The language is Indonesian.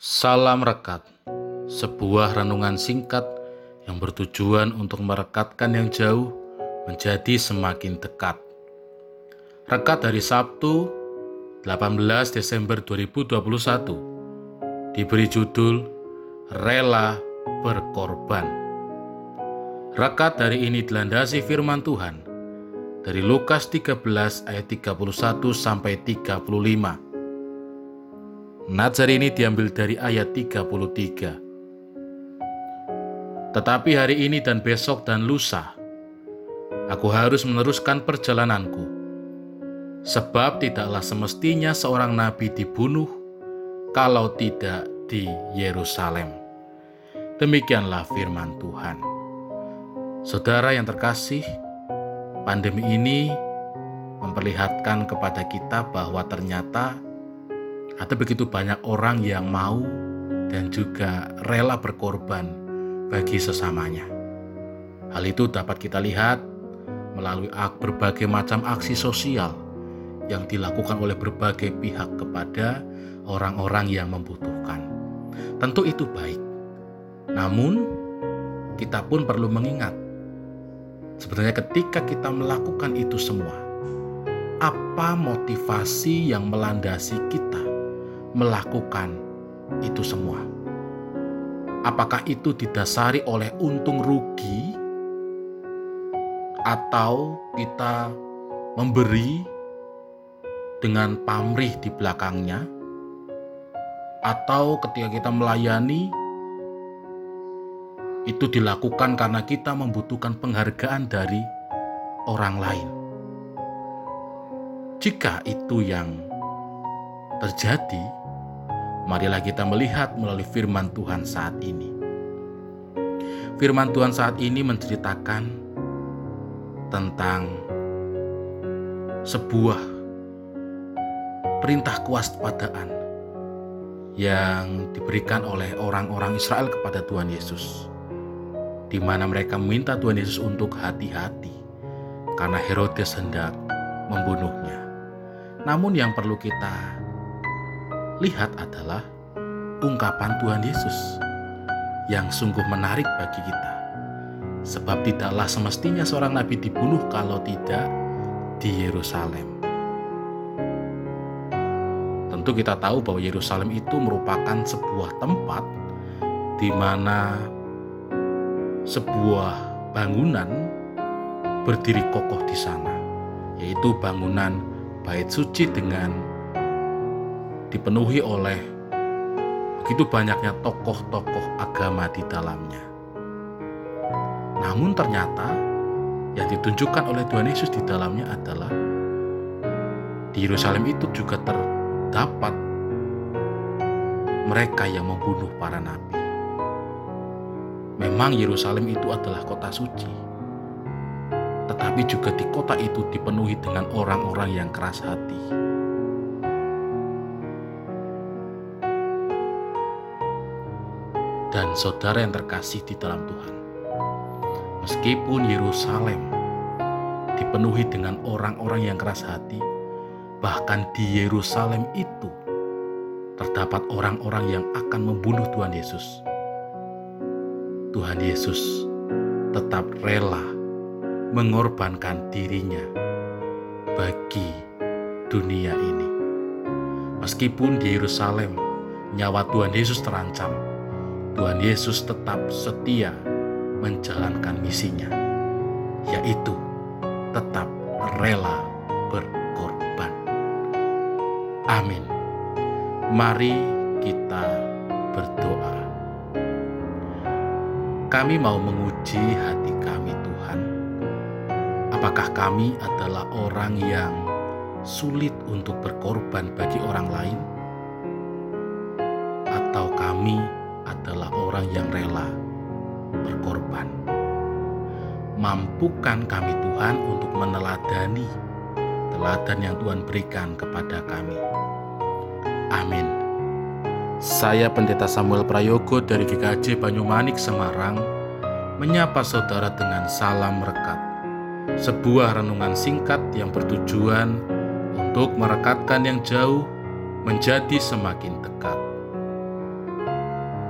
Salam Rekat, sebuah renungan singkat yang bertujuan untuk merekatkan yang jauh menjadi semakin dekat. Rekat dari Sabtu 18 Desember 2021 diberi judul Rela Berkorban. Rekat dari ini dilandasi firman Tuhan dari Lukas 13 ayat 31 sampai 35. Nats hari ini diambil dari ayat 33. Tetapi hari ini dan besok dan lusa, aku harus meneruskan perjalananku. Sebab tidaklah semestinya seorang nabi dibunuh kalau tidak di Yerusalem. Demikianlah firman Tuhan. Saudara yang terkasih, pandemi ini memperlihatkan kepada kita bahwa ternyata ada begitu banyak orang yang mau dan juga rela berkorban bagi sesamanya. Hal itu dapat kita lihat melalui berbagai macam aksi sosial yang dilakukan oleh berbagai pihak kepada orang-orang yang membutuhkan. Tentu itu baik. Namun, kita pun perlu mengingat sebenarnya ketika kita melakukan itu semua, apa motivasi yang melandasi kita melakukan itu semua? Apakah itu didasari oleh untung rugi, atau kita memberi dengan pamrih di belakangnya, atau ketika kita melayani itu dilakukan karena kita membutuhkan penghargaan dari orang lain. Jika itu yang terjadi, marilah kita melihat melalui firman Tuhan saat ini. Firman Tuhan saat ini menceritakan tentang sebuah perintah kewaspadaan yang diberikan oleh orang-orang Israel kepada Tuhan Yesus, di mana mereka meminta Tuhan Yesus untuk hati-hati karena Herodes hendak membunuhnya. Namun, yang perlu kita lihat adalah ungkapan Tuhan Yesus yang sungguh menarik bagi kita. Sebab tidaklah semestinya seorang nabi dibunuh kalau tidak di Yerusalem. Tentu kita tahu bahwa Yerusalem itu merupakan sebuah tempat di mana sebuah bangunan berdiri kokoh di sana, yaitu bangunan bait suci dengan dipenuhi oleh begitu banyaknya tokoh-tokoh agama di dalamnya. Namun ternyata yang ditunjukkan oleh Tuhan Yesus di dalamnya adalah di Yerusalem itu juga terdapat mereka yang membunuh para nabi. Memang Yerusalem itu adalah kota suci, tetapi juga di kota itu dipenuhi dengan orang-orang yang keras hati dan saudara yang terkasih di dalam Tuhan. Meskipun Yerusalem dipenuhi dengan orang-orang yang keras hati, bahkan di Yerusalem itu terdapat orang-orang yang akan membunuh Tuhan Yesus. Tuhan Yesus tetap rela mengorbankan dirinya bagi dunia ini. Meskipun di Yerusalem nyawa Tuhan Yesus terancam, Tuhan Yesus tetap setia menjalankan misinya, yaitu tetap rela berkorban. Amin. Mari kita berdoa. Kami mau menguji hati kami, Tuhan. Apakah kami adalah orang yang sulit untuk berkorban bagi orang lain, atau kami? Adalah orang yang rela berkorban. Mampukan kami Tuhan untuk meneladani teladan yang Tuhan berikan kepada kami. Amin. Saya Pendeta Samuel Prayogo dari GKJ Banyumanik Semarang menyapa saudara dengan salam rekat. Sebuah renungan singkat yang bertujuan untuk merekatkan yang jauh menjadi semakin dekat.